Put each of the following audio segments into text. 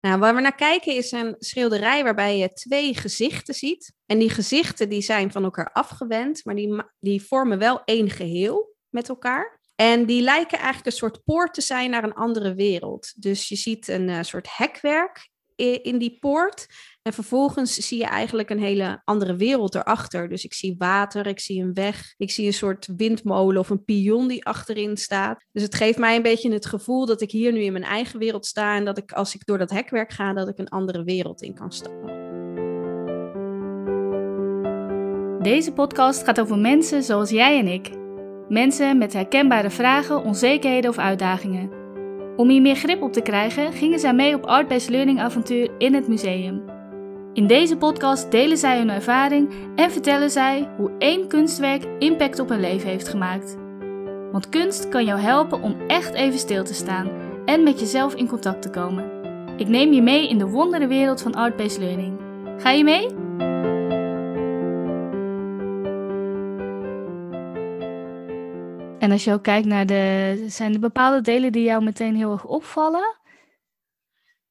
Nou, waar we naar kijken is een schilderij waarbij je twee gezichten ziet. En die gezichten die zijn van elkaar afgewend, maar die, die vormen wel één geheel met elkaar. En die lijken eigenlijk een soort poort te zijn naar een andere wereld. Dus je ziet een uh, soort hekwerk in die poort. En vervolgens zie je eigenlijk een hele andere wereld erachter. Dus ik zie water, ik zie een weg, ik zie een soort windmolen of een pion die achterin staat. Dus het geeft mij een beetje het gevoel dat ik hier nu in mijn eigen wereld sta en dat ik als ik door dat hekwerk ga, dat ik een andere wereld in kan stappen. Deze podcast gaat over mensen zoals jij en ik. Mensen met herkenbare vragen, onzekerheden of uitdagingen. Om hier meer grip op te krijgen, gingen zij mee op Art-Based Learning avontuur in het museum. In deze podcast delen zij hun ervaring en vertellen zij hoe één kunstwerk impact op hun leven heeft gemaakt. Want kunst kan jou helpen om echt even stil te staan en met jezelf in contact te komen. Ik neem je mee in de wondere wereld van Art-Based Learning. Ga je mee? En als je ook kijkt naar de. Zijn er bepaalde delen die jou meteen heel erg opvallen?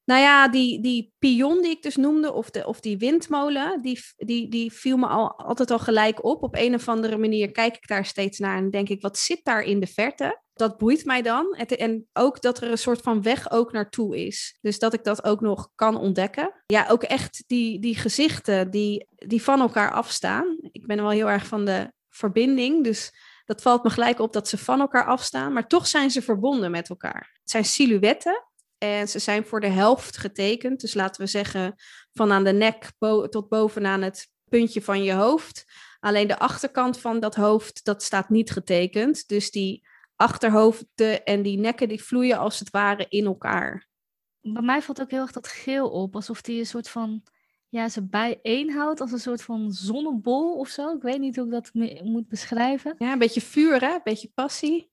Nou ja, die, die pion die ik dus noemde, of, de, of die windmolen, die, die, die viel me al, altijd al gelijk op. Op een of andere manier kijk ik daar steeds naar en denk ik, wat zit daar in de verte? Dat boeit mij dan. En ook dat er een soort van weg ook naartoe is. Dus dat ik dat ook nog kan ontdekken. Ja, ook echt die, die gezichten die, die van elkaar afstaan. Ik ben wel heel erg van de verbinding, dus dat valt me gelijk op dat ze van elkaar afstaan, maar toch zijn ze verbonden met elkaar. Het zijn silhouetten en ze zijn voor de helft getekend. Dus laten we zeggen van aan de nek tot bovenaan het puntje van je hoofd. Alleen de achterkant van dat hoofd, dat staat niet getekend. Dus die achterhoofden en die nekken, die vloeien als het ware in elkaar. Bij mij valt ook heel erg dat geel op, alsof die een soort van ja, ze bijeenhoudt als een soort van zonnebol of zo. Ik weet niet hoe ik dat moet beschrijven. Ja, een beetje vuur, hè? Een beetje passie.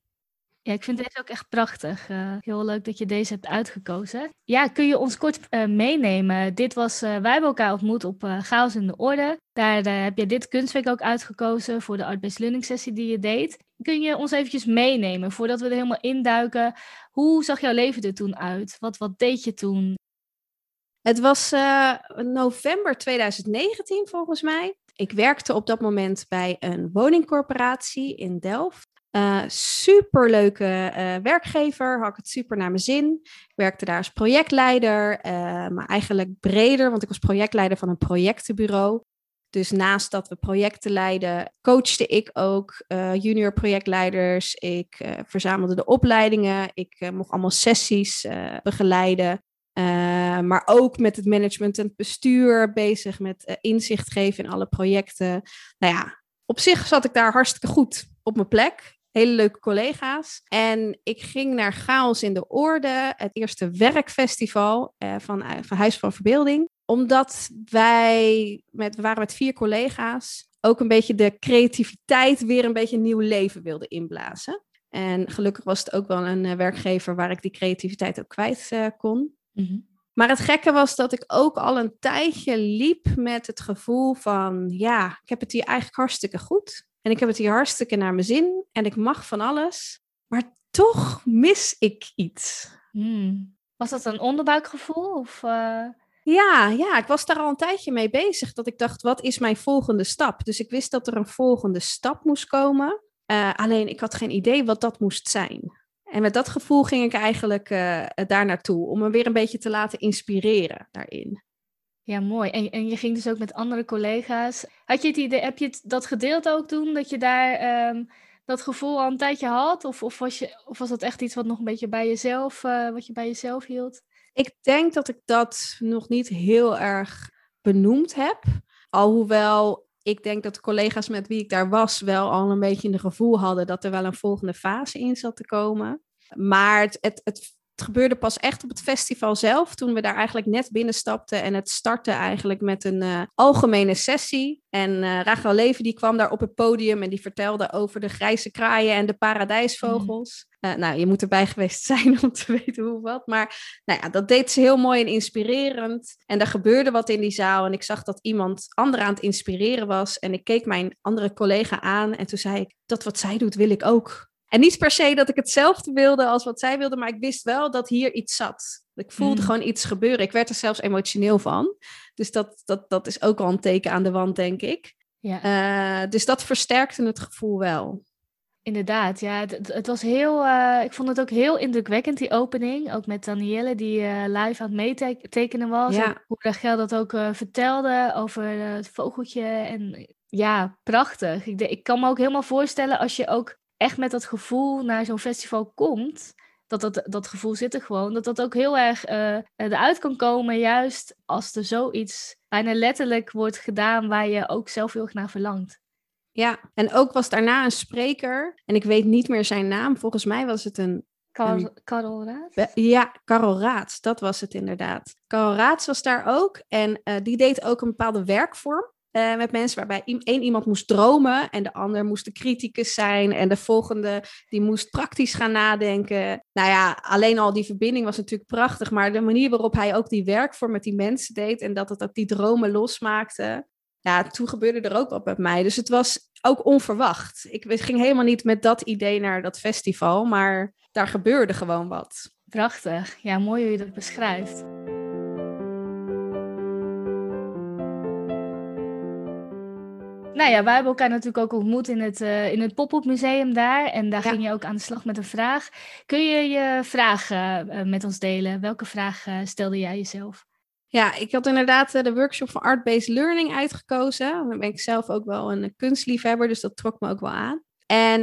Ja, ik vind deze ook echt prachtig. Uh, heel leuk dat je deze hebt uitgekozen. Ja, kun je ons kort uh, meenemen? Dit was, uh, wij hebben elkaar ontmoet op Chaos in de Orde. Daar heb je dit kunstwerk ook uitgekozen voor de Art-Based Learning sessie die je deed. Kun je ons eventjes meenemen voordat we er helemaal induiken? Hoe zag jouw leven er toen uit? Wat, wat deed je toen? Het was uh, november 2019 volgens mij. Ik werkte op dat moment bij een woningcorporatie in Delft. Uh, superleuke uh, werkgever, had ik het super naar mijn zin. Ik werkte daar als projectleider, maar eigenlijk breder, want ik was projectleider van een projectenbureau. Dus naast dat we projecten leiden, coachte ik ook junior projectleiders. Ik verzamelde de opleidingen. Ik mocht allemaal sessies begeleiden. Uh, maar ook met het management en het bestuur bezig met uh, inzicht geven in alle projecten. Nou ja, op zich zat ik daar hartstikke goed op mijn plek. Hele leuke collega's. En ik ging naar Chaos in de Orde, het eerste werkfestival uh, van, van Huis van Verbeelding. Omdat wij, met, we waren met vier collega's, ook een beetje de creativiteit weer een beetje nieuw leven wilden inblazen. En gelukkig was het ook wel een werkgever waar ik die creativiteit ook kwijt kon. Mhm. Maar het gekke was dat ik ook al een tijdje liep met het gevoel van, ja, ik heb het hier eigenlijk hartstikke goed. En ik heb het hier hartstikke naar mijn zin. En ik mag van alles. Maar toch mis ik iets. Hmm. Was dat een onderbuikgevoel? Of, uh... Ja, ja, ik was daar al een tijdje mee bezig. Dat ik dacht, wat is mijn volgende stap? Dus ik wist dat er een volgende stap moest komen. Uh, alleen ik had geen idee wat dat moest zijn. En met dat gevoel ging ik eigenlijk uh, daar naartoe, om me weer een beetje te laten inspireren daarin. Ja, mooi. En, en je ging dus ook met andere collega's. Had je het idee, heb je het, dat gedeeld ook toen, dat je daar um, dat gevoel al een tijdje had? Of, of, was je, of was dat echt iets wat nog een beetje bij jezelf, uh, wat je bij jezelf hield? Ik denk dat ik dat nog niet heel erg benoemd heb. Alhoewel ik denk dat de collega's met wie ik daar was wel al een beetje een gevoel hadden dat er wel een volgende fase in zat te komen. Maar het, het, het, gebeurde pas echt op het festival zelf, toen we daar eigenlijk net binnenstapten. En het startte eigenlijk met een uh, algemene sessie. En uh, Rachel Leven die kwam daar op het podium en die vertelde over de grijze kraaien en de paradijsvogels. Uh, nou, je moet erbij geweest zijn om te weten hoe wat. Maar nou ja, dat deed ze heel mooi en inspirerend. En er gebeurde wat in die zaal. En ik zag dat iemand anderen aan het inspireren was. En ik keek mijn andere collega aan. En toen zei ik, dat wat zij doet, wil ik ook. En niet per se dat ik hetzelfde wilde als wat zij wilde, maar ik wist wel dat hier iets zat. Ik voelde Mm. gewoon iets gebeuren. Ik werd er zelfs emotioneel van. Dus dat, dat, dat is ook wel een teken aan de wand, denk ik. Ja. Eh, dus dat versterkte het gevoel wel. Inderdaad, ja. Het, was heel, eh, ik vond het ook heel indrukwekkend, die opening. Ook met Danielle, die eh, live aan het meetekenen was. Ja. En hoe Rachel dat ook vertelde over het vogeltje. En ja, prachtig. Ik, de- ik kan me ook helemaal voorstellen als je ook echt met dat gevoel naar zo'n festival komt. Dat, dat, dat gevoel zit er gewoon. Dat dat ook heel erg eh, eruit kan komen, juist als er zoiets bijna letterlijk wordt gedaan waar je ook zelf heel erg naar verlangt. Ja, en ook was daarna een spreker. En ik weet niet meer zijn naam. Volgens mij was het een Karel, Karel Raad? Ja, Karel Raats, dat was het inderdaad. Karel Raats was daar ook en eh, die deed ook een bepaalde werkvorm. Eh, met mensen waarbij één iemand moest dromen en de ander moest de criticus zijn en de volgende die moest praktisch gaan nadenken. Nou ja, alleen al die verbinding was natuurlijk prachtig, maar de manier waarop hij ook die werkvorm met die mensen deed en dat het ook die dromen losmaakte. Ja, toen gebeurde er ook wat met mij. Dus het was ook onverwacht. Ik ging helemaal niet met dat idee naar dat festival, maar daar gebeurde gewoon wat. Prachtig. Ja, mooi hoe je dat beschrijft. Nou ja, wij hebben elkaar natuurlijk ook ontmoet in het, eh, in het pop-up museum daar. En daar Ja. ging je ook aan de slag met een vraag. Kun je je vraag eh, met ons delen? Welke vraag eh, stelde jij jezelf? Ja, ik had inderdaad de workshop van Art-Based Learning uitgekozen. Dan ben ik zelf ook wel een kunstliefhebber, dus dat trok me ook wel aan. En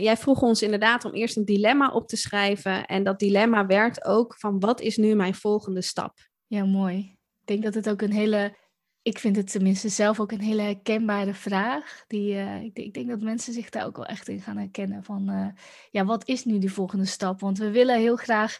jij vroeg ons inderdaad om eerst een dilemma op te schrijven. En dat dilemma werd ook van wat is nu mijn volgende stap? Ja, mooi. Ik denk dat het ook een hele, ik vind het tenminste zelf ook een hele herkenbare vraag. Die, eh, ik, denk- ik denk dat mensen zich daar ook wel echt in gaan herkennen. Van, eh, ja, wat is nu die volgende stap? Want we willen heel graag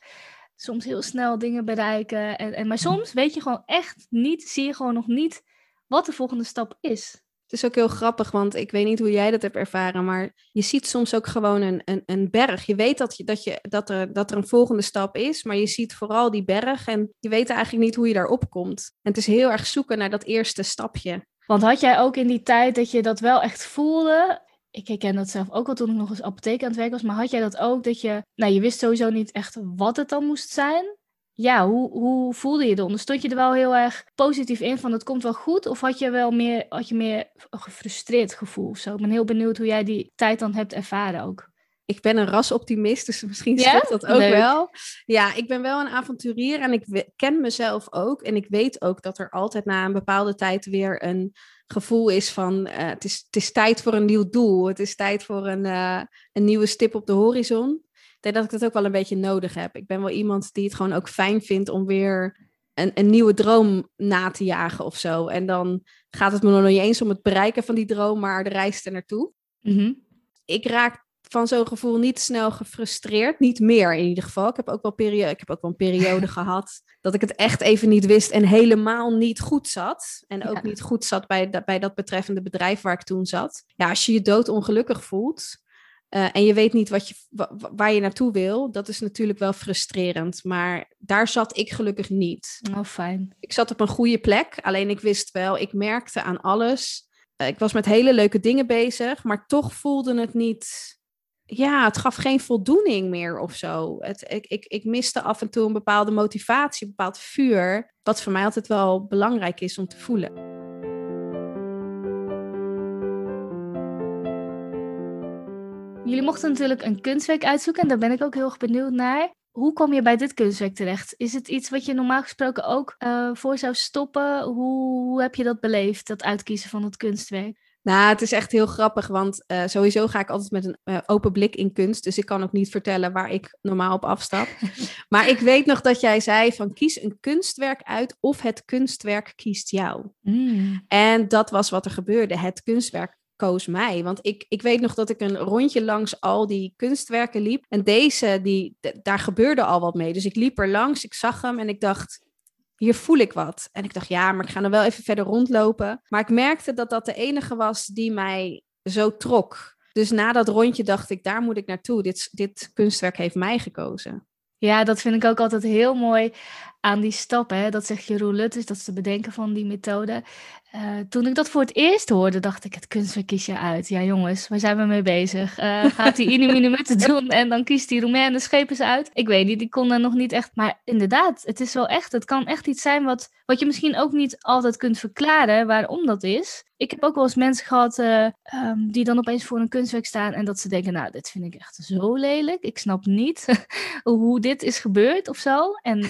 soms heel snel dingen bereiken. En, en, maar soms weet je gewoon echt niet, zie je gewoon nog niet wat de volgende stap is. Het is ook heel grappig, want ik weet niet hoe jij dat hebt ervaren, maar je ziet soms ook gewoon een, een, een berg. Je weet dat, je, dat, je, dat, er, dat er een volgende stap is, maar je ziet vooral die berg en je weet eigenlijk niet hoe je daarop komt. En het is heel erg zoeken naar dat eerste stapje. Want had jij ook in die tijd dat je dat wel echt voelde? Ik herken dat zelf ook wel toen ik nog eens apotheek aan het werk was. Maar had jij dat ook dat je, nou je wist sowieso niet echt wat het dan moest zijn? Ja, hoe, hoe voelde je eronder? Stond je er wel heel erg positief in van het komt wel goed? Of had je wel meer, had je meer een gefrustreerd gevoel of zo? Ik ben heel benieuwd hoe jij die tijd dan hebt ervaren ook. ik ben een rasoptimist, dus misschien zegt dat ook Leuk. wel. Ja, ik ben wel een avonturier en ik ken mezelf ook. En ik weet ook dat er altijd na een bepaalde tijd weer een gevoel is van... eh, het, is, het is tijd voor een nieuw doel. Het is tijd voor een, eh, een nieuwe stip op de horizon. Denk dat ik dat ook wel een beetje nodig heb. Ik ben wel iemand die het gewoon ook fijn vindt om weer een, een nieuwe droom na te jagen of zo. En dan gaat het me nog niet eens om het bereiken van die droom, maar de reis er naartoe Mhm. ik raak van zo'n gevoel niet snel gefrustreerd. Niet meer in ieder geval. Ik heb ook wel, perio ik heb ook wel een periode gehad dat ik het echt even niet wist en helemaal niet goed zat. En ook Ja. niet goed zat bij, bij dat betreffende bedrijf waar ik toen zat. Ja, als je je doodongelukkig voelt eh, en je weet niet wat je, wa- wa- waar je naartoe wil, dat is natuurlijk wel frustrerend. Maar daar zat ik gelukkig niet. Oh, fijn. Ik zat op een goede plek, alleen ik wist wel, ik merkte aan alles. Eh, ik was met hele leuke dingen bezig, maar toch voelde het niet. Ja, het gaf geen voldoening meer of zo. Het, ik, ik, ik miste af en toe een bepaalde motivatie, een bepaald vuur. Wat voor mij altijd wel belangrijk is om te voelen. Jullie mochten natuurlijk een kunstwerk uitzoeken en daar ben ik ook heel erg benieuwd naar. Hoe kom je bij dit kunstwerk terecht? Is het iets wat je normaal gesproken ook eh, voor zou stoppen? Hoe, hoe heb je dat beleefd, dat uitkiezen van het kunstwerk? Nou, het is echt heel grappig, want eh, sowieso ga ik altijd met een eh, open blik in kunst. Dus ik kan ook niet vertellen waar ik normaal op afstap. maar ik weet nog dat jij zei van kies een kunstwerk uit of het kunstwerk kiest jou. En dat was wat er gebeurde. Het kunstwerk koos mij. Want ik, ik weet nog dat ik een rondje langs al die kunstwerken liep. En deze, die, daar gebeurde al wat mee. Dus ik liep er langs, ik zag hem en ik dacht, hier voel ik wat. En ik dacht, ja, maar ik ga nog wel even verder rondlopen. Maar ik merkte dat dat de enige was die mij zo trok. Dus na dat rondje dacht ik, daar moet ik naartoe. Dit, dit kunstwerk heeft mij gekozen. Ja, dat vind ik ook altijd heel mooi. Aan die stap, hè, dat zegt Jeroen Lutters, dat de bedenken van die methode. Uh, toen ik dat voor het eerst hoorde, dacht ik, het kunstwerk kies je uit. Ja jongens, waar zijn we mee bezig? Uh, gaat hij inimini doen en dan kiest hij Roemenen schepen ze uit? Ik weet niet, ik kon er nog niet echt... Maar inderdaad, het is wel echt, het kan echt iets zijn wat, wat je misschien ook niet altijd kunt verklaren waarom dat is. Ik heb ook wel eens mensen gehad uh, um, die dan opeens voor een kunstwerk staan en dat ze denken, nou, dit vind ik echt zo lelijk. Ik snap niet hoe dit is gebeurd of zo. En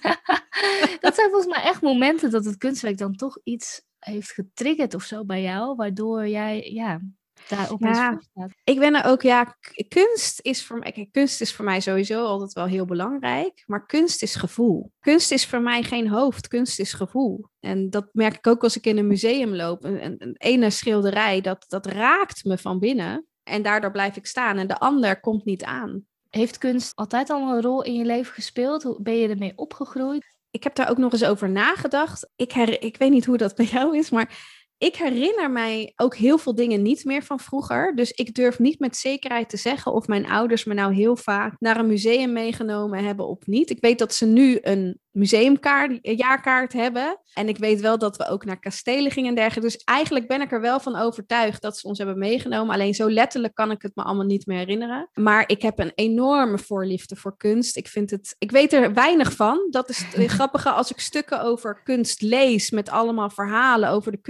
dat zijn volgens mij echt momenten dat het kunstwerk dan toch iets heeft getriggerd of zo bij jou, waardoor jij ja, daar opeens ja, staat. Ik ben er ook, ja, kunst is, voor mij, kunst is voor mij sowieso altijd wel heel belangrijk, maar kunst is gevoel. Kunst is voor mij geen hoofd, kunst is gevoel. En dat merk ik ook als ik in een museum loop. Een, een, een ene schilderij, dat, dat raakt me van binnen. En daardoor blijf ik staan en de ander komt niet aan. Heeft kunst altijd al een rol in je leven gespeeld? Hoe ben je ermee opgegroeid? ik heb daar ook nog eens over nagedacht. Ik, her, ik weet niet hoe dat bij jou is, maar ik herinner mij ook heel veel dingen niet meer van vroeger. Dus ik durf niet met zekerheid te zeggen of mijn ouders me nou heel vaak naar een museum meegenomen hebben of niet. Ik weet dat ze nu een museumkaart, jaarkaart hebben. En ik weet wel dat we ook naar kastelen gingen en dergelijke. Dus eigenlijk ben ik er wel van overtuigd dat ze ons hebben meegenomen. Alleen zo letterlijk kan ik het me allemaal niet meer herinneren. Maar ik heb een enorme voorliefde voor kunst. Ik vind het, ik weet er weinig van. Dat is het grappige als ik stukken over kunst lees met allemaal verhalen over de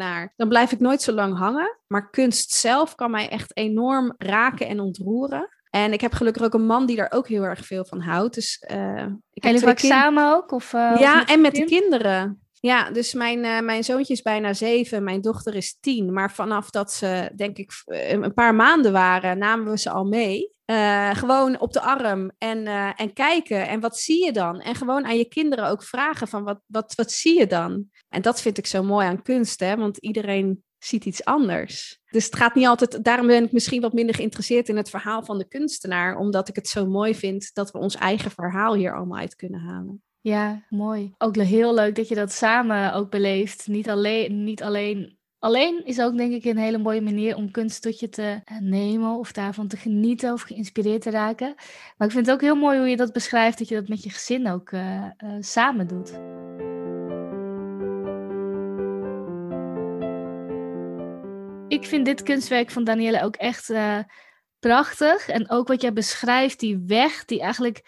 kunstenaar. Dan blijf ik nooit zo lang hangen. Maar kunst zelf kan mij echt enorm raken en ontroeren. En ik heb gelukkig ook een man die daar ook heel erg veel van houdt. Dus, uh, ik vaak samen ook? Of, uh, ja, en met de kinderen. Ja, dus mijn, uh, mijn zoontje is bijna zeven, mijn dochter is tien. Maar vanaf dat ze, denk ik, een paar maanden waren, namen we ze al mee. Uh, gewoon op de arm en, uh, en kijken. En wat zie je dan? En gewoon aan je kinderen ook vragen van wat, wat, wat zie je dan? En dat vind ik zo mooi aan kunst, hè? want iedereen ziet iets anders. Dus het gaat niet altijd, daarom ben ik misschien wat minder geïnteresseerd in het verhaal van de kunstenaar, omdat ik het zo mooi vind dat we ons eigen verhaal hier allemaal uit kunnen halen. Ja, mooi. Ook heel leuk dat je dat samen ook beleeft. Niet alleen, niet alleen. Alleen is ook denk ik een hele mooie manier om kunst tot je te eh, nemen of daarvan te genieten of geïnspireerd te raken. Maar ik vind het ook heel mooi hoe je dat beschrijft, dat je dat met je gezin ook uh, uh, samen doet. ik vind dit kunstwerk van Danielle ook echt uh, prachtig. En ook wat jij beschrijft, die weg die eigenlijk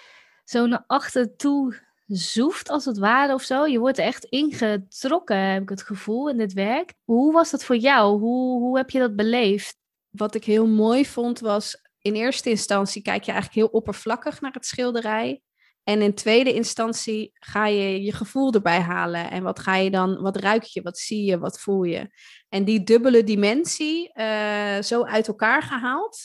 zo naar achter toe zoeft, als het ware of zo. Je wordt echt ingetrokken, heb ik het gevoel, in dit werk. Hoe was dat voor jou? Hoe, hoe heb je dat beleefd? Wat ik heel mooi vond was, in eerste instantie kijk je eigenlijk heel oppervlakkig naar het schilderij. En in tweede instantie ga je je gevoel erbij halen. En wat ga je dan, wat ruik je, wat zie je, wat voel je? En die dubbele dimensie uh, zo uit elkaar gehaald,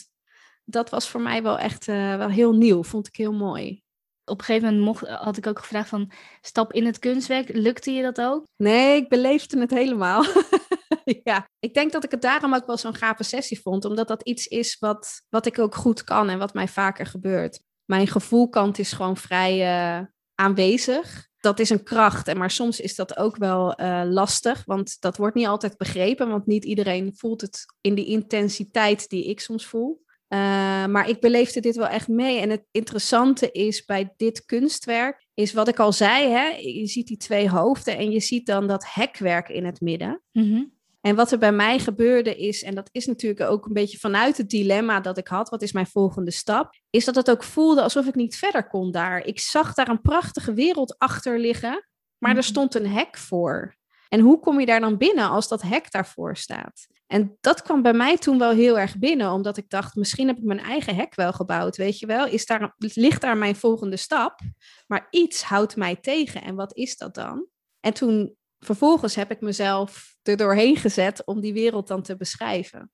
dat was voor mij wel echt uh, wel heel nieuw. Vond ik heel mooi. Op een gegeven moment mocht, had ik ook gevraagd van stap in het kunstwerk. Lukte je dat ook? Nee, ik beleefde het helemaal. ja, ik denk dat ik het daarom ook wel zo'n gave sessie vond. Omdat dat iets is wat, wat ik ook goed kan en wat mij vaker gebeurt mijn gevoelkant is gewoon vrij uh, aanwezig. Dat is een kracht, en maar soms is dat ook wel uh, lastig, want dat wordt niet altijd begrepen, want niet iedereen voelt het in die intensiteit die ik soms voel. Uh, maar ik beleefde dit wel echt mee. En het interessante is bij dit kunstwerk, is wat ik al zei, hè, je ziet die twee hoofden en je ziet dan dat hekwerk in het midden. Mm -hmm. En wat er bij mij gebeurde is, en dat is natuurlijk ook een beetje vanuit het dilemma dat ik had, wat is mijn volgende stap, is dat het ook voelde alsof ik niet verder kon daar. Ik zag daar een prachtige wereld achter liggen, maar er mhm. stond een hek voor. En hoe kom je daar dan binnen als dat hek daarvoor staat? En dat kwam bij mij toen wel heel erg binnen, omdat ik dacht, misschien heb ik mijn eigen hek wel gebouwd, weet je wel? Is daar, ligt daar mijn volgende stap? Maar iets houdt mij tegen. En wat is dat dan? En toen vervolgens heb ik mezelf er doorheen gezet om die wereld dan te beschrijven.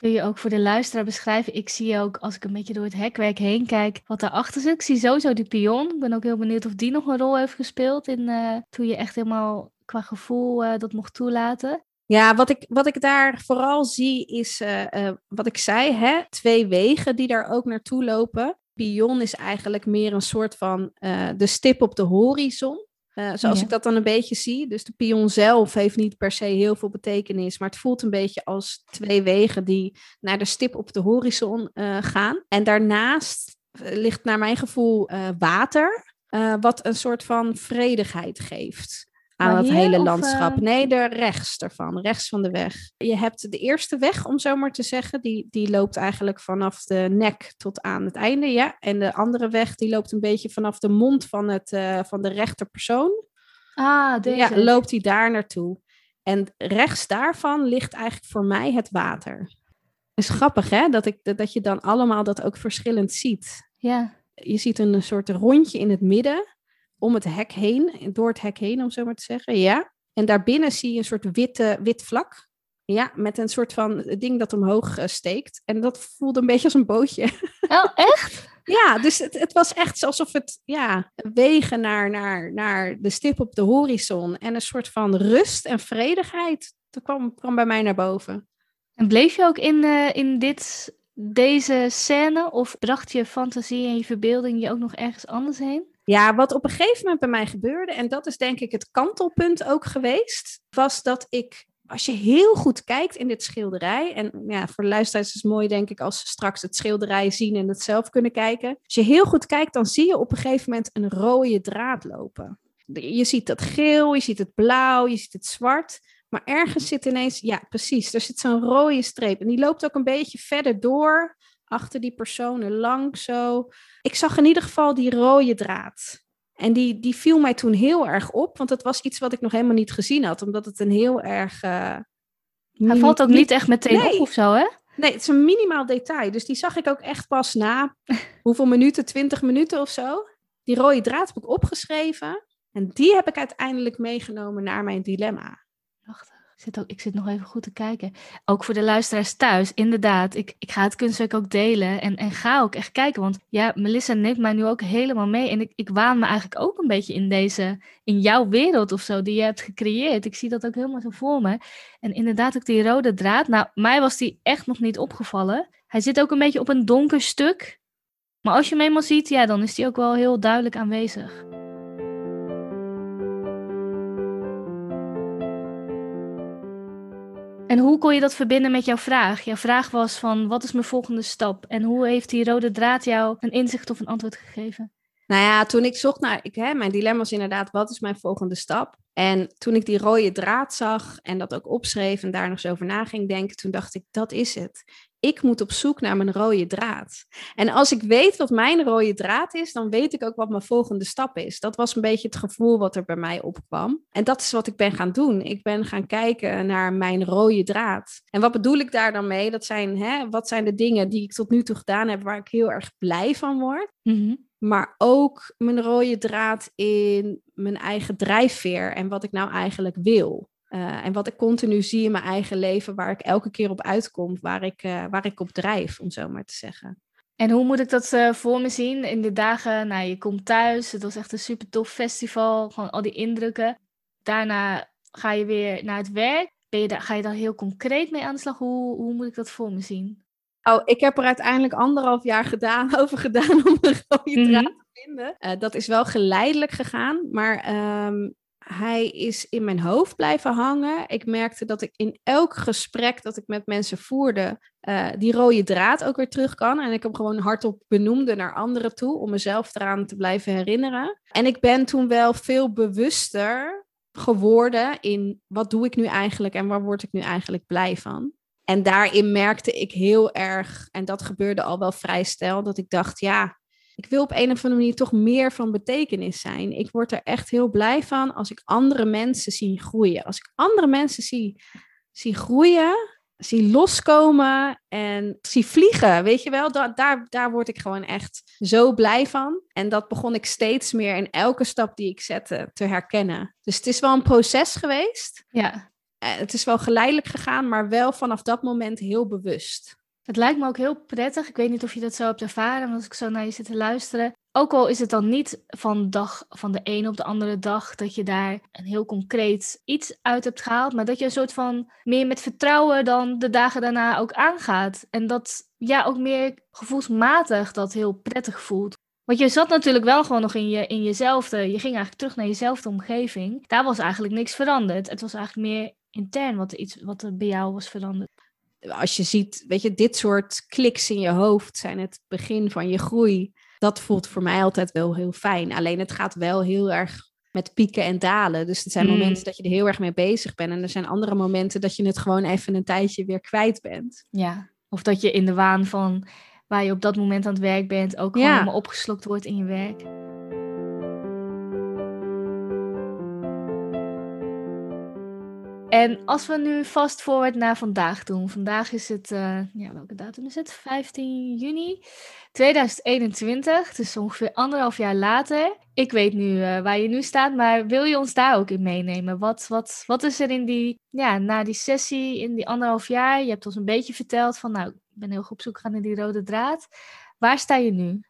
Wil je ook voor de luisteraar beschrijven? Ik zie ook, als ik een beetje door het hekwerk heen kijk, wat daarachter zit. Ik zie sowieso die pion. Ik ben ook heel benieuwd of die nog een rol heeft gespeeld in, uh, toen je echt helemaal qua gevoel uh, dat mocht toelaten. Ja, wat ik, wat ik daar vooral zie is, uh, wat ik zei, hè, twee wegen die daar ook naartoe lopen. Pion is eigenlijk meer een soort van de stip op de horizon. Zoals ik dat dan een beetje zie. Dus de pion zelf heeft niet per se heel veel betekenis, maar het voelt een beetje als twee wegen die naar de stip op de horizon gaan. En daarnaast eh, ligt naar mijn gevoel water. eh, wat een soort van vredigheid geeft aan Maar het hier, hele of, landschap. eh? Nee, de rechts ervan, rechts van de weg. Je hebt de eerste weg, om zo maar te zeggen, die, die loopt eigenlijk vanaf de nek tot aan het einde, ja. En de andere weg, die loopt een beetje vanaf de mond van, het, eh, van de rechterpersoon. Ah, deze. Ja, loopt hij daar naartoe. En rechts daarvan ligt eigenlijk voor mij het water. Het is grappig, hè, dat, ik, dat je dan allemaal dat ook verschillend ziet Ja. je ziet een soort rondje in het midden, om het hek heen, door het hek heen, om zo maar te zeggen. Ja. En daarbinnen zie je een soort witte, wit vlak. Ja, met een soort van ding dat omhoog eh, steekt. En dat voelde een beetje als een bootje. Oh, echt? ja, dus het, het was echt alsof het ja, wegen naar, naar, naar de stip op de horizon. En een soort van rust en vredigheid. Dat kwam, kwam bij mij naar boven. En bleef je ook in, eh, in dit, deze scène? Of bracht je fantasie en je verbeelding je ook nog ergens anders heen? Ja, wat op een gegeven moment bij mij gebeurde, en dat is denk ik het kantelpunt ook geweest, was dat ik, als je heel goed kijkt in dit schilderij, en ja, voor de luisteraars is het mooi denk ik als ze straks het schilderij zien en het zelf kunnen kijken. Als je heel goed kijkt, dan zie je op een gegeven moment een rode draad lopen. Je ziet dat geel, je ziet het blauw, je ziet het zwart. Maar ergens zit ineens, ja precies, er zit zo'n rode streep. En die loopt ook een beetje verder door, achter die personen lang zo ik zag in ieder geval die rode draad. En die, die viel mij toen heel erg op, want het was iets wat ik nog helemaal niet gezien had, omdat het een heel erg. eh, Hij valt ook niet echt meteen Nee. op of zo, hè? Nee, het is een minimaal detail. Dus die zag ik ook echt pas na hoeveel minuten, 20 minuten of zo. Die rode draad heb ik opgeschreven. En die heb ik uiteindelijk meegenomen naar mijn dilemma. Ik zit, ook, ik zit nog even goed te kijken. Ook voor de luisteraars thuis, inderdaad. Ik, ik ga het kunstwerk ook delen en, en ga ook echt kijken. Want ja, Melissa neemt mij nu ook helemaal mee. En ik, ik waan me eigenlijk ook een beetje in deze, in jouw wereld of zo, die je hebt gecreëerd. Ik zie dat ook helemaal zo voor me. En inderdaad ook die rode draad. Nou, mij was die echt nog niet opgevallen. Hij zit ook een beetje op een donker stuk. Maar als je hem eenmaal ziet, ja, dan is die ook wel heel duidelijk aanwezig. En hoe kon je dat verbinden met jouw vraag? Jouw vraag was van, wat is mijn volgende stap? En hoe heeft die rode draad jou een inzicht of een antwoord gegeven? Nou ja, toen ik zocht naar, ik, hè, mijn dilemma was inderdaad, wat is mijn volgende stap? En toen ik die rode draad zag en dat ook opschreef en daar nog eens over na ging denken, toen dacht ik, dat is het. Ik moet op zoek naar mijn rode draad. En als ik weet wat mijn rode draad is, dan weet ik ook wat mijn volgende stap is. Dat was een beetje het gevoel wat er bij mij opkwam. En dat is wat ik ben gaan doen. Ik ben gaan kijken naar mijn rode draad. En wat bedoel ik daar dan mee? Dat zijn, hè, wat zijn de dingen die ik tot nu toe gedaan heb waar ik heel erg blij van word? maar ook mijn rode draad in mijn eigen drijfveer en wat ik nou eigenlijk wil. Eh, en wat ik continu zie in mijn eigen leven, waar ik elke keer op uitkom, waar ik, eh, waar ik op drijf, om zo maar te zeggen. En hoe moet ik dat eh, voor me zien? In de dagen, nou, je komt thuis, het was echt een super tof festival, gewoon al die indrukken. Daarna ga je weer naar het werk. Ben je daar, ga je daar heel concreet mee aan de slag? Hoe, hoe moet ik dat voor me zien? Oh, ik heb er uiteindelijk anderhalf jaar gedaan, over gedaan om een rode Mhm. draad te vinden. Dat is wel geleidelijk gegaan, maar ehm, hij is in mijn hoofd blijven hangen. Ik merkte dat ik in elk gesprek dat ik met mensen voerde, eh, die rode draad ook weer terug kan. En ik hem gewoon hardop benoemde naar anderen toe, om mezelf eraan te blijven herinneren. En ik ben toen wel veel bewuster geworden in wat doe ik nu eigenlijk en waar word ik nu eigenlijk blij van. En daarin merkte ik heel erg, en dat gebeurde al wel vrij snel, dat ik dacht, ja, ik wil op een of andere manier toch meer van betekenis zijn. Ik word er echt heel blij van als ik andere mensen zie groeien. Als ik andere mensen zie, zie groeien, zie loskomen en zie vliegen, weet je wel, da daar, daar word ik gewoon echt zo blij van. En dat begon ik steeds meer in elke stap die ik zette te herkennen. Dus het is wel een proces geweest. Ja, Eh, het is wel geleidelijk gegaan, maar wel vanaf dat moment heel bewust. Het lijkt me ook heel prettig. Ik weet niet of je dat zo hebt ervaren, maar als ik zo naar je zit te luisteren. Ook al is het dan niet van, dag, van de ene op de andere dag dat je daar een heel concreet iets uit hebt gehaald, maar dat je een soort van meer met vertrouwen dan de dagen daarna ook aangaat. En dat ja, ook meer gevoelsmatig dat heel prettig voelt. Want je zat natuurlijk wel gewoon nog in, je, in jezelfde, je ging eigenlijk terug naar jezelfde omgeving. Daar was eigenlijk niks veranderd. Het was eigenlijk meer intern wat iets, wat er bij jou was veranderd. Als je ziet, weet je, dit soort kliks in je hoofd zijn het begin van je groei. Dat voelt voor mij altijd wel heel fijn. Alleen het gaat wel heel erg met pieken en dalen. Dus er zijn Mm. momenten dat je er heel erg mee bezig bent. En er zijn andere momenten dat je het gewoon even een tijdje weer kwijt bent. Ja, of dat je in de waan van waar je op dat moment aan het werk bent ook gewoon Ja. helemaal opgeslokt wordt in je werk. En als we nu fast forward naar vandaag doen. Vandaag is het, eh, ja, welke datum is het? 15 juni 2021. Dus ongeveer anderhalf jaar later. Ik weet nu eh, waar je nu staat, maar wil je ons daar ook in meenemen? Wat, wat, wat is er in die, ja, na die sessie, in die anderhalf jaar? Je hebt ons een beetje verteld van, nou, ik ben heel goed op zoek gegaan naar die rode draad. Waar sta je nu?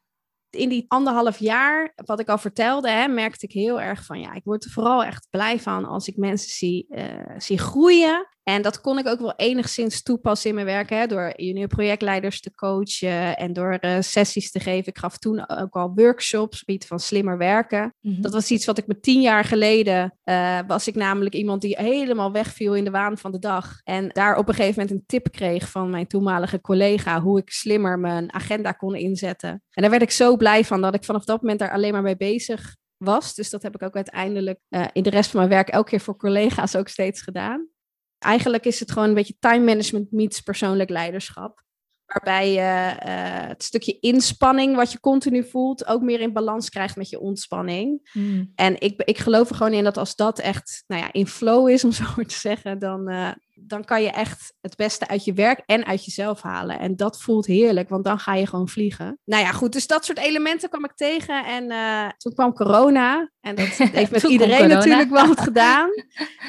In die anderhalf jaar, wat ik al vertelde, hè, merkte ik heel erg van ja, ik word er vooral echt blij van als ik mensen zie, eh, zie groeien. En dat kon ik ook wel enigszins toepassen in mijn werk, hè, door junior projectleiders te coachen en door eh, sessies te geven. Ik gaf toen ook al workshops gebied van slimmer werken. Dat was iets wat ik me tien jaar geleden eh, was ik namelijk iemand die helemaal wegviel in de waan van de dag. En daar op een gegeven moment een tip kreeg van mijn toenmalige collega hoe ik slimmer mijn agenda kon inzetten. En daar werd ik zo blij van dat ik vanaf dat moment daar alleen maar mee bezig was. Dus dat heb ik ook uiteindelijk eh, in de rest van mijn werk elke keer voor collega's ook steeds gedaan. Eigenlijk is het gewoon een beetje time management meets persoonlijk leiderschap. Waarbij je eh, het stukje inspanning wat je continu voelt ook meer in balans krijgt met je ontspanning. Mm. En ik, ik geloof er gewoon in dat als dat echt nou ja, in flow is, om zo maar te zeggen, dan, eh, dan kan je echt het beste uit je werk en uit jezelf halen. En dat voelt heerlijk, want dan ga je gewoon vliegen. Nou ja, goed, dus dat soort elementen kwam ik tegen. En eh, toen kwam corona. En dat heeft met iedereen natuurlijk wel wat gedaan.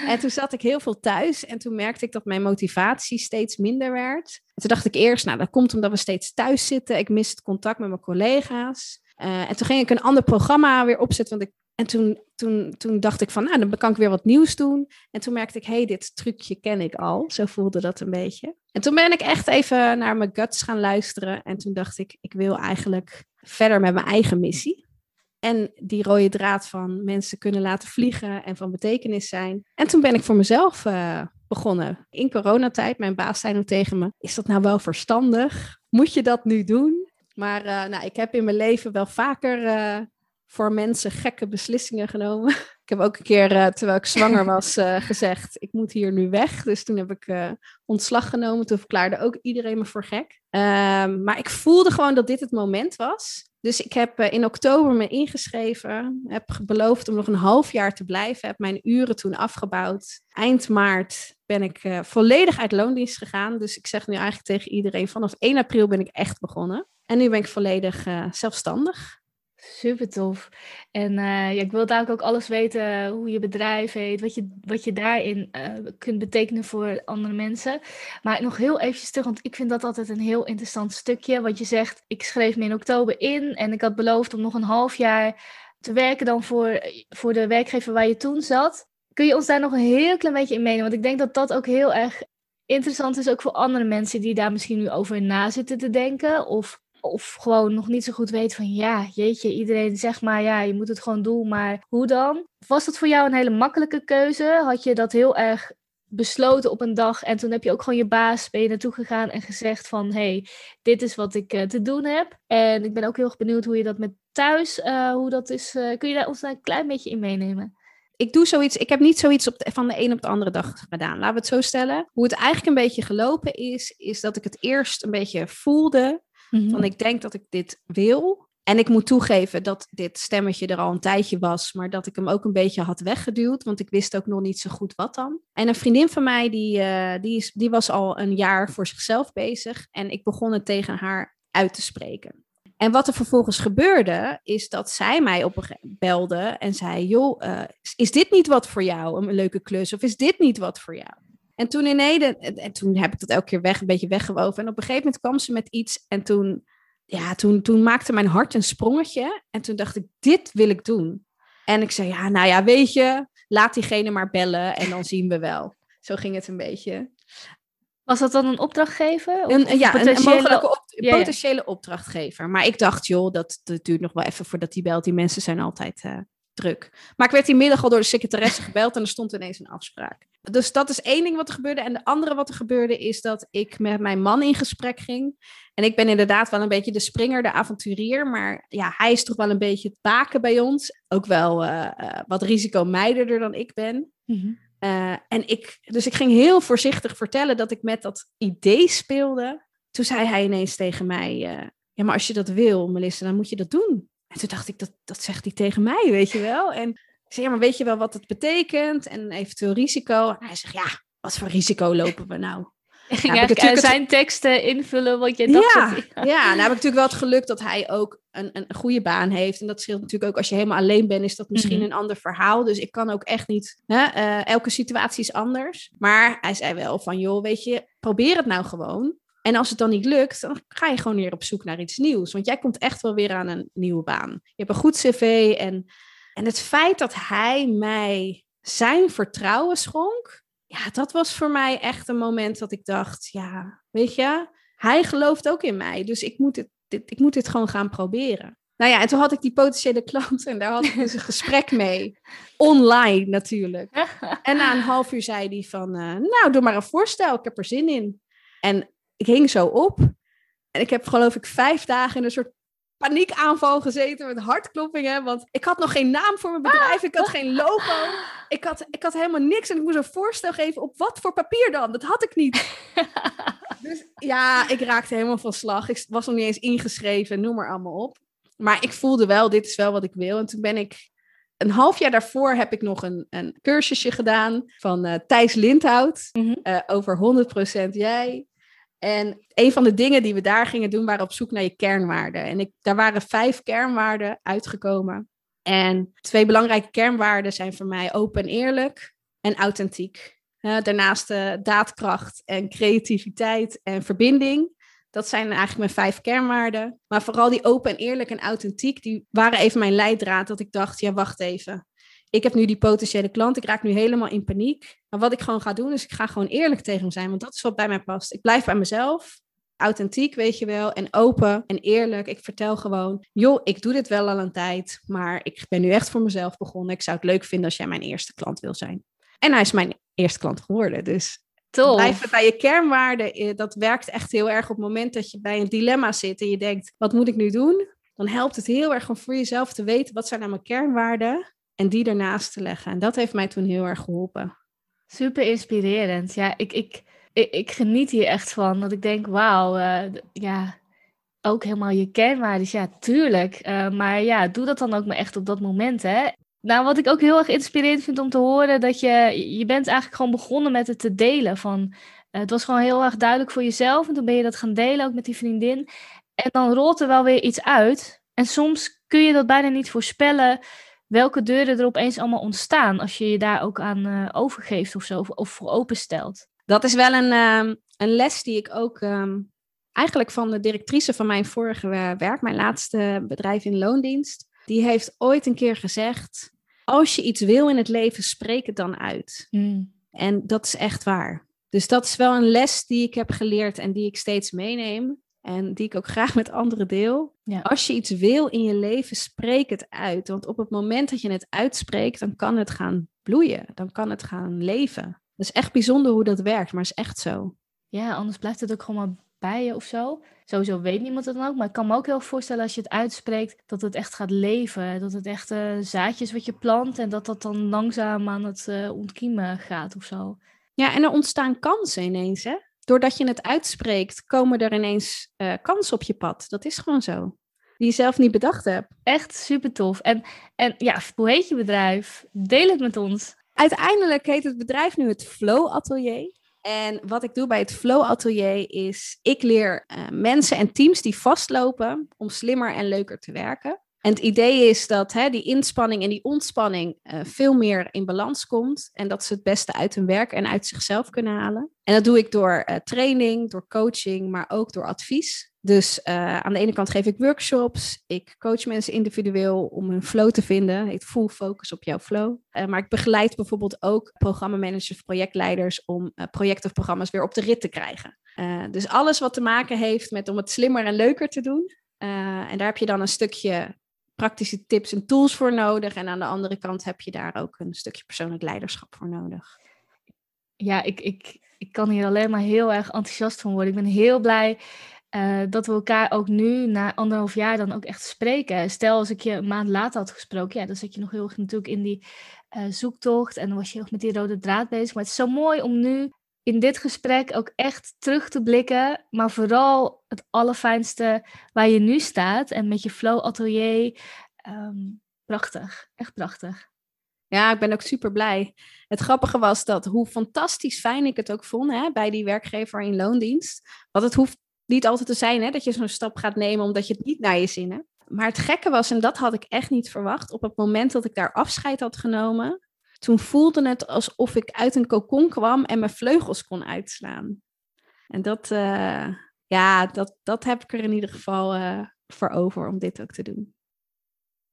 En toen zat ik heel veel thuis. En toen merkte ik dat mijn motivatie steeds minder werd. En toen dacht ik eerst, nou, dat komt omdat we steeds thuis zitten. Ik mis het contact met mijn collega's. Eh, en toen ging ik een ander programma weer opzetten. Want ik, en toen, toen, toen dacht ik van, nou, dan kan ik weer wat nieuws doen. En toen merkte ik, hé, hey, dit trucje ken ik al. Zo voelde dat een beetje. En toen ben ik echt even naar mijn guts gaan luisteren. En toen dacht ik, ik wil eigenlijk verder met mijn eigen missie. En die rode draad van mensen kunnen laten vliegen en van betekenis zijn. En toen ben ik voor mezelf eh, begonnen. In coronatijd, mijn baas zei nog tegen me, is dat nou wel verstandig? Moet je dat nu doen? Maar eh, nou, ik heb in mijn leven wel vaker eh, voor mensen gekke beslissingen genomen. ik heb ook een keer, eh, terwijl ik zwanger was, eh, gezegd, ik moet hier nu weg. Dus toen heb ik eh, ontslag genomen. Toen verklaarde ook iedereen me voor gek. Ehm, maar ik voelde gewoon dat dit het moment was. Dus ik heb in oktober me ingeschreven. Heb beloofd om nog een half jaar te blijven. Heb mijn uren toen afgebouwd. Eind maart ben ik volledig uit loondienst gegaan. Dus ik zeg nu eigenlijk tegen iedereen: vanaf 1 april ben ik echt begonnen. En nu ben ik volledig zelfstandig. Super tof. En eh, ja, ik wil daar ook alles weten hoe je bedrijf heet, wat je, wat je daarin eh, kunt betekenen voor andere mensen. Maar nog heel eventjes terug, want ik vind dat altijd een heel interessant stukje. Wat je zegt, ik schreef me in oktober in en ik had beloofd om nog een half jaar te werken dan voor, voor de werkgever waar je toen zat. Kun je ons daar nog een heel klein beetje in meenemen? Want ik denk dat dat ook heel erg interessant is, ook voor andere mensen die daar misschien nu over na zitten te denken. Of of gewoon nog niet zo goed weet van ja, jeetje, iedereen zegt maar ja, je moet het gewoon doen, maar hoe dan? Was dat voor jou een hele makkelijke keuze? Had je dat heel erg besloten op een dag en toen heb je ook gewoon je baas, ben je naartoe gegaan en gezegd van hey, dit is wat ik uh, te doen heb. En ik ben ook heel erg benieuwd hoe je dat met thuis, uh, hoe dat is. Uh, kun je daar ons daar een klein beetje in meenemen? ik doe zoiets, ik heb niet zoiets op van de een op de andere dag gedaan. Laten we het zo stellen. Hoe het eigenlijk een beetje gelopen is, is dat ik het eerst een beetje voelde. Mhm. Van ik denk dat ik dit wil. En ik moet toegeven dat dit stemmetje er al een tijdje was, maar dat ik hem ook een beetje had weggeduwd, want ik wist ook nog niet zo goed wat dan. En een vriendin van mij, die, uh, die, is, die was al een jaar voor zichzelf bezig en ik begon het tegen haar uit te spreken. En wat er vervolgens gebeurde, is dat zij mij op een belde en zei: Joh, uh, is dit niet wat voor jou? Een leuke klus? Of is dit niet wat voor jou? En toen in Ede, en toen heb ik dat elke keer weg, een beetje weggewoven. En op een gegeven moment kwam ze met iets en toen, ja, toen, toen maakte mijn hart een sprongetje. En toen dacht ik, dit wil ik doen. En ik zei, ja, nou ja, weet je, laat diegene maar bellen en dan zien we wel. Zo ging het een beetje. Was dat dan een opdrachtgever? Of, een, ja, een, een mogelijke op, ja, potentiële opdrachtgever. Maar ik dacht, joh, dat, dat duurt nog wel even voordat die belt. Die mensen zijn altijd uh, druk. Maar ik werd die middag al door de secretaresse gebeld en er stond ineens een afspraak. Dus dat is één ding wat er gebeurde. En de andere wat er gebeurde is dat ik met mijn man in gesprek ging. En ik ben inderdaad wel een beetje de springer, de avonturier. Maar ja, hij is toch wel een beetje het baken bij ons. Ook wel uh, uh, wat risicomeiderder dan ik ben. Mm uh, en ik, dus ik ging heel voorzichtig vertellen dat ik met dat idee speelde. Toen zei hij ineens tegen mij: Ja, maar als je dat wil, Melissa, dan moet je dat doen. En toen dacht ik, dat, dat zegt hij tegen mij, weet je wel. En ik zei, ja, maar weet je wel wat het betekent? En eventueel risico. En hij zegt, ja, wat voor risico lopen we nou? Ik ging nou, eigenlijk zijn het... teksten invullen wat je dacht. Ja, ja. ja, nou heb ik natuurlijk wel het geluk dat hij ook een, een goede baan heeft. En dat scheelt natuurlijk ook als je helemaal alleen bent, is dat misschien mm -hmm. een ander verhaal. Dus ik kan ook echt niet, hè, uh, elke situatie is anders. Maar hij zei wel van, joh, weet je, probeer het nou gewoon. En als het dan niet lukt, dan ga je gewoon weer op zoek naar iets nieuws. Want jij komt echt wel weer aan een nieuwe baan. Je hebt een goed cv. En, en het feit dat hij mij zijn vertrouwen schonk, ja, dat was voor mij echt een moment dat ik dacht, ja, weet je, hij gelooft ook in mij. Dus ik moet dit, dit, ik moet dit gewoon gaan proberen. Nou ja, en toen had ik die potentiële klant en daar had ik dus een gesprek mee. Online natuurlijk. En na een half uur zei hij van, uh, nou, doe maar een voorstel, ik heb er zin in. En ik hing zo op. En ik heb geloof ik vijf dagen in een soort paniekaanval gezeten met hartkloppingen. Want ik had nog geen naam voor mijn bedrijf. Ik had geen logo. Ik had, ik had helemaal niks. En ik moest een voorstel geven op wat voor papier dan. Dat had ik niet. dus ja, ik raakte helemaal van slag. Ik was nog niet eens ingeschreven. Noem maar allemaal op. Maar ik voelde wel, dit is wel wat ik wil. En toen ben ik... Een half jaar daarvoor heb ik nog een, een cursusje gedaan van uh, Thijs Lindhout. Mm -hmm. uh, over 100% jij. En een van de dingen die we daar gingen doen, waren op zoek naar je kernwaarden. En ik, daar waren vijf kernwaarden uitgekomen. En twee belangrijke kernwaarden zijn voor mij open en eerlijk en authentiek. Daarnaast uh, daadkracht en creativiteit en verbinding. Dat zijn eigenlijk mijn vijf kernwaarden. Maar vooral die open en eerlijk en authentiek, die waren even mijn leidraad. Dat ik dacht, ja, wacht even ik heb nu die potentiële klant, ik raak nu helemaal in paniek. Maar wat ik gewoon ga doen, is ik ga gewoon eerlijk tegen hem zijn, want dat is wat bij mij past. Ik blijf bij mezelf, authentiek, weet je wel, en open en eerlijk. Ik vertel gewoon, joh, ik doe dit wel al een tijd, maar ik ben nu echt voor mezelf begonnen. Ik zou het leuk vinden als jij mijn eerste klant wil zijn. En hij is mijn eerste klant geworden, dus Tof. Blijven bij je kernwaarden. Dat werkt echt heel erg op het moment dat je bij een dilemma zit en je denkt, wat moet ik nu doen? Dan helpt het heel erg om voor jezelf te weten, wat zijn nou mijn kernwaarden? En die ernaast te leggen. En dat heeft mij toen heel erg geholpen. Super inspirerend. Ja, ik, ik, ik, geniet hier echt van. Dat ik denk, wauw, uh, ja, ook helemaal je kernwaarden. Ja, tuurlijk. Uh, maar ja, doe dat dan ook maar echt op dat moment, hè. Nou, wat ik ook heel erg inspirerend vind om te horen, dat je, je bent eigenlijk gewoon begonnen met het te delen. Van, uh, het was gewoon heel erg duidelijk voor jezelf en toen ben je dat gaan delen, ook met die vriendin. En dan rolt er wel weer iets uit. En soms kun je dat bijna niet voorspellen welke deuren er opeens allemaal ontstaan als je je daar ook aan uh, overgeeft of zo, of, of, voor openstelt. Dat is wel een, um, een les die ik ook um, eigenlijk van de directrice van mijn vorige werk, mijn laatste bedrijf in loondienst, die heeft ooit een keer gezegd: als je iets wil in het leven, spreek het dan uit. Mm. En dat is echt waar. Dus dat is wel een les die ik heb geleerd en die ik steeds meeneem. En die ik ook graag met anderen deel. Ja. Als je iets wil in je leven, spreek het uit. Want op het moment dat je het uitspreekt, dan kan het gaan bloeien. Dan kan het gaan leven. Dat is echt bijzonder hoe dat werkt, maar het is echt zo. Ja, anders blijft het ook gewoon maar bij je of zo. Sowieso weet niemand het dan ook. Maar ik kan me ook heel voorstellen als je het uitspreekt, dat het echt gaat leven. Dat het echt uh, zaadjes wat je plant en dat dat dan langzaam aan het uh, ontkiemen gaat of zo. Ja, en er ontstaan kansen ineens, hè? Doordat je het uitspreekt, komen er ineens uh, kansen op je pad. Dat is gewoon zo. Die je zelf niet bedacht hebt. Echt super tof. En, en ja, hoe heet je bedrijf? Deel het met ons. Uiteindelijk heet het bedrijf nu het Flow Atelier. En wat ik doe bij het Flow Atelier is, ik leer uh, mensen en teams die vastlopen om slimmer en leuker te werken. En het idee is dat hè, die inspanning en die ontspanning uh, veel meer in balans komt. En dat ze het beste uit hun werk en uit zichzelf kunnen halen. En dat doe ik door uh, training, door coaching, maar ook door advies. Dus uh, aan de ene kant geef ik workshops. Ik coach mensen individueel om hun flow te vinden. Ik full focus op jouw flow. maar ik begeleid bijvoorbeeld ook programmamanagers projectleiders om projecten of programma's weer op de rit te krijgen. dus alles wat te maken heeft met om het slimmer en leuker te doen. en daar heb je dan een stukje praktische tips en tools voor nodig. En aan de andere kant heb je daar ook een stukje persoonlijk leiderschap voor nodig. Ja, ik, ik, ik kan hier alleen maar heel erg enthousiast van worden. Ik ben heel blij uh, dat we elkaar ook nu, na anderhalf jaar, dan ook echt spreken. Stel, als ik je een maand later had gesproken, ja, dan zat je nog heel erg natuurlijk in die uh, zoektocht en dan was je nog met die rode draad bezig. Maar het is zo mooi om nu in dit gesprek ook echt terug te blikken, maar vooral het allerfijnste waar je nu staat en met je flow atelier. Um, prachtig, echt prachtig. Ja, ik ben ook super blij. Het grappige was dat hoe fantastisch fijn ik het ook vond hè, bij die werkgever in loondienst. Want het hoeft niet altijd te zijn hè, dat je zo'n stap gaat nemen omdat je het niet naar je zin hebt. Maar het gekke was, en dat had ik echt niet verwacht, op het moment dat ik daar afscheid had genomen, toen voelde het alsof ik uit een kokon kwam en mijn vleugels kon uitslaan. En dat, uh, ja, dat, dat heb ik er in ieder geval uh, voor over om dit ook te doen.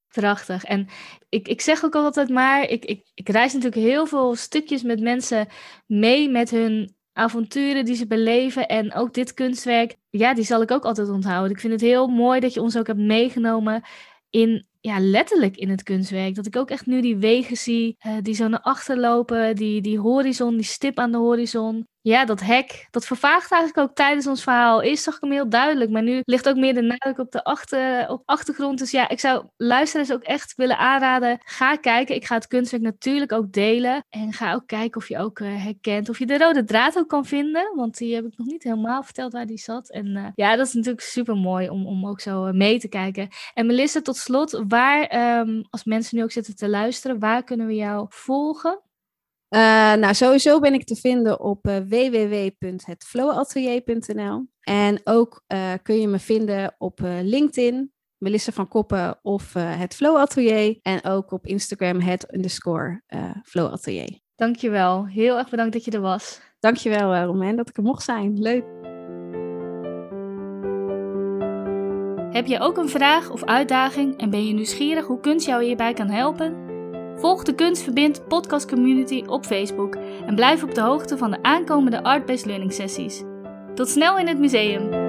Prachtig. En ik, ik zeg ook altijd maar, ik, ik, ik reis natuurlijk heel veel stukjes met mensen mee met hun avonturen die ze beleven. En ook dit kunstwerk, ja, die zal ik ook altijd onthouden. Ik vind het heel mooi dat je ons ook hebt meegenomen in ja, letterlijk in het kunstwerk. Dat ik ook echt nu die wegen zie, uh, die zo naar achter lopen, die, die horizon, die stip aan de horizon ja, dat hek, dat vervaagt eigenlijk ook tijdens ons verhaal. Eerst zag ik hem heel duidelijk, maar nu ligt ook meer de nadruk op de achter, op achtergrond. Dus ja, ik zou luisteraars ook echt willen aanraden. Ga kijken. Ik ga het kunstwerk natuurlijk ook delen. En ga ook kijken of je ook uh, herkent, of je de rode draad ook kan vinden. Want die heb ik nog niet helemaal verteld waar die zat. En uh, ja, dat is natuurlijk super mooi om, om ook zo uh, mee te kijken. En Melissa, tot slot, waar, um, als mensen nu ook zitten te luisteren, waar kunnen we jou volgen? Uh, nou, sowieso ben ik te vinden op uh, www.hetflowatelier.nl. En ook uh, kun je me vinden op LinkedIn, Melissa van Koppen of het Flow Atelier. En ook op Instagram, het underscore Flow Atelier. Dankjewel. Heel erg bedankt dat je er was. Dankjewel, Romain, dat ik er mocht zijn. Leuk. Heb je ook een vraag of uitdaging en ben je nieuwsgierig hoe kunst jou hierbij kan helpen? Volg de Kunst Verbindt podcast community op Facebook en blijf op de hoogte van de aankomende Art-Based Learning sessies. Tot snel in het museum!